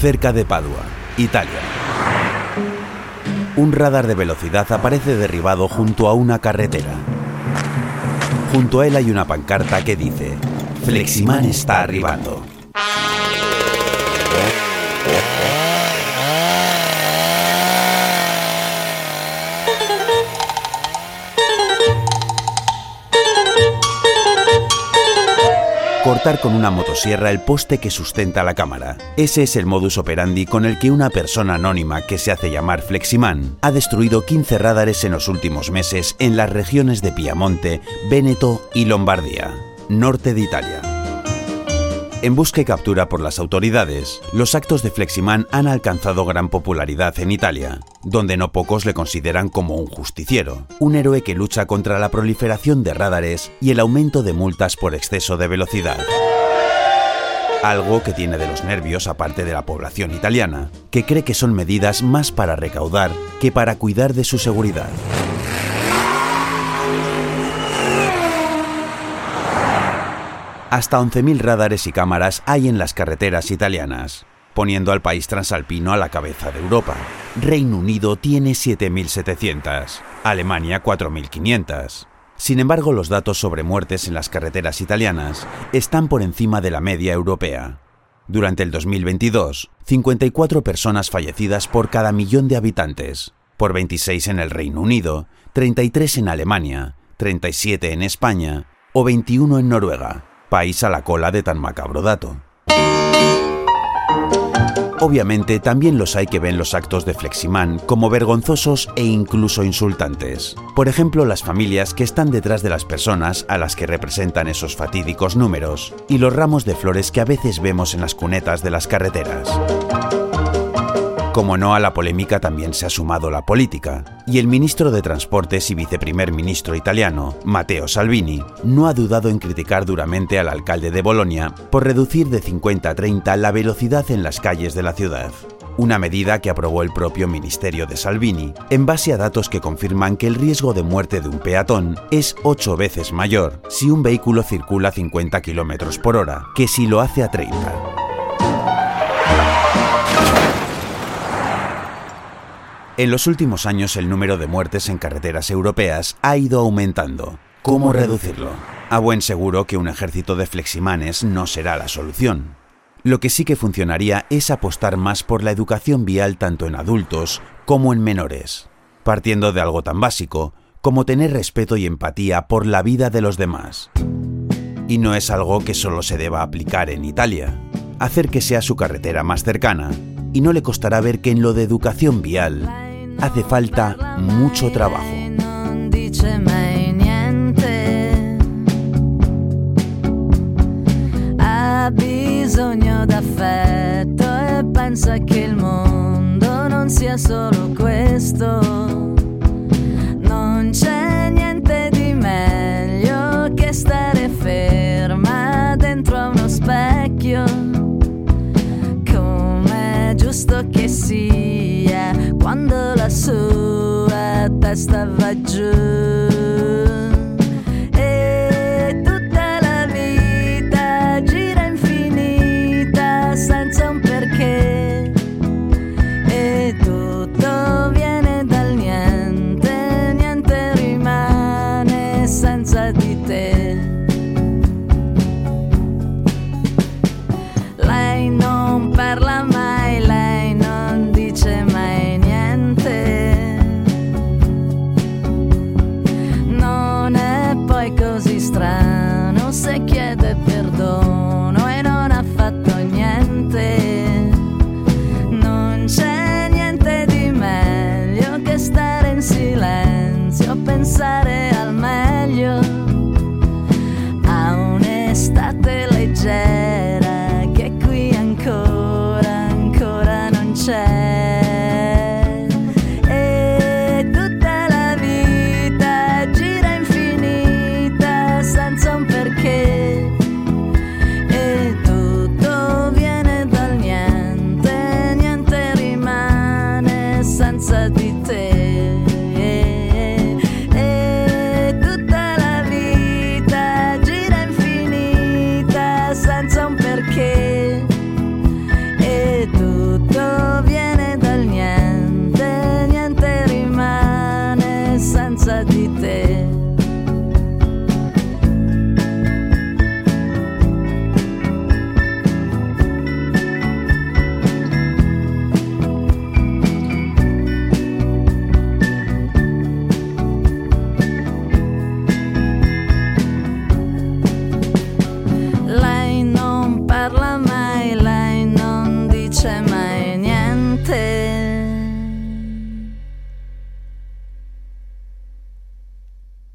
cerca de Padua, Italia. Un radar de velocidad aparece derribado junto a una carretera. Junto a él hay una pancarta que dice, Fleximan está arribando. Cortar con una motosierra el poste que sustenta la cámara. Ese es el modus operandi con el que una persona anónima que se hace llamar Fleximan ha destruido 15 radares en los últimos meses en las regiones de Piamonte, Véneto y Lombardía, norte de Italia. En busca y captura por las autoridades, los actos de Fleximan han alcanzado gran popularidad en Italia, donde no pocos le consideran como un justiciero, un héroe que lucha contra la proliferación de radares y el aumento de multas por exceso de velocidad. Algo que tiene de los nervios a parte de la población italiana, que cree que son medidas más para recaudar que para cuidar de su seguridad. Hasta 11.000 radares y cámaras hay en las carreteras italianas, poniendo al país transalpino a la cabeza de Europa. Reino Unido tiene 7.700, Alemania 4.500. Sin embargo, los datos sobre muertes en las carreteras italianas están por encima de la media europea. Durante el 2022, 54 personas fallecidas por cada millón de habitantes, por 26 en el Reino Unido, 33 en Alemania, 37 en España o 21 en Noruega país a la cola de tan macabro dato. Obviamente también los hay que ven los actos de Fleximan como vergonzosos e incluso insultantes. Por ejemplo, las familias que están detrás de las personas a las que representan esos fatídicos números y los ramos de flores que a veces vemos en las cunetas de las carreteras. Como no, a la polémica también se ha sumado la política, y el ministro de Transportes y viceprimer ministro italiano, Matteo Salvini, no ha dudado en criticar duramente al alcalde de Bolonia por reducir de 50 a 30 la velocidad en las calles de la ciudad. Una medida que aprobó el propio Ministerio de Salvini, en base a datos que confirman que el riesgo de muerte de un peatón es 8 veces mayor si un vehículo circula a 50 km por hora que si lo hace a 30. En los últimos años el número de muertes en carreteras europeas ha ido aumentando. ¿Cómo reducirlo? A buen seguro que un ejército de fleximanes no será la solución. Lo que sí que funcionaría es apostar más por la educación vial tanto en adultos como en menores, partiendo de algo tan básico como tener respeto y empatía por la vida de los demás. Y no es algo que solo se deba aplicar en Italia. Hacer que sea su carretera más cercana, y no le costará ver que en lo de educación vial hace falta mucho trabajo. Bisogno d'affetto e pensa che il mondo non sia solo questo. Non c'è niente di meglio che stare ferma dentro a uno specchio. Come giusto che testa va giù. E tutta la vita gira infinita senza un perché. E tutto viene dal niente, niente rimane senza di te. Parla mai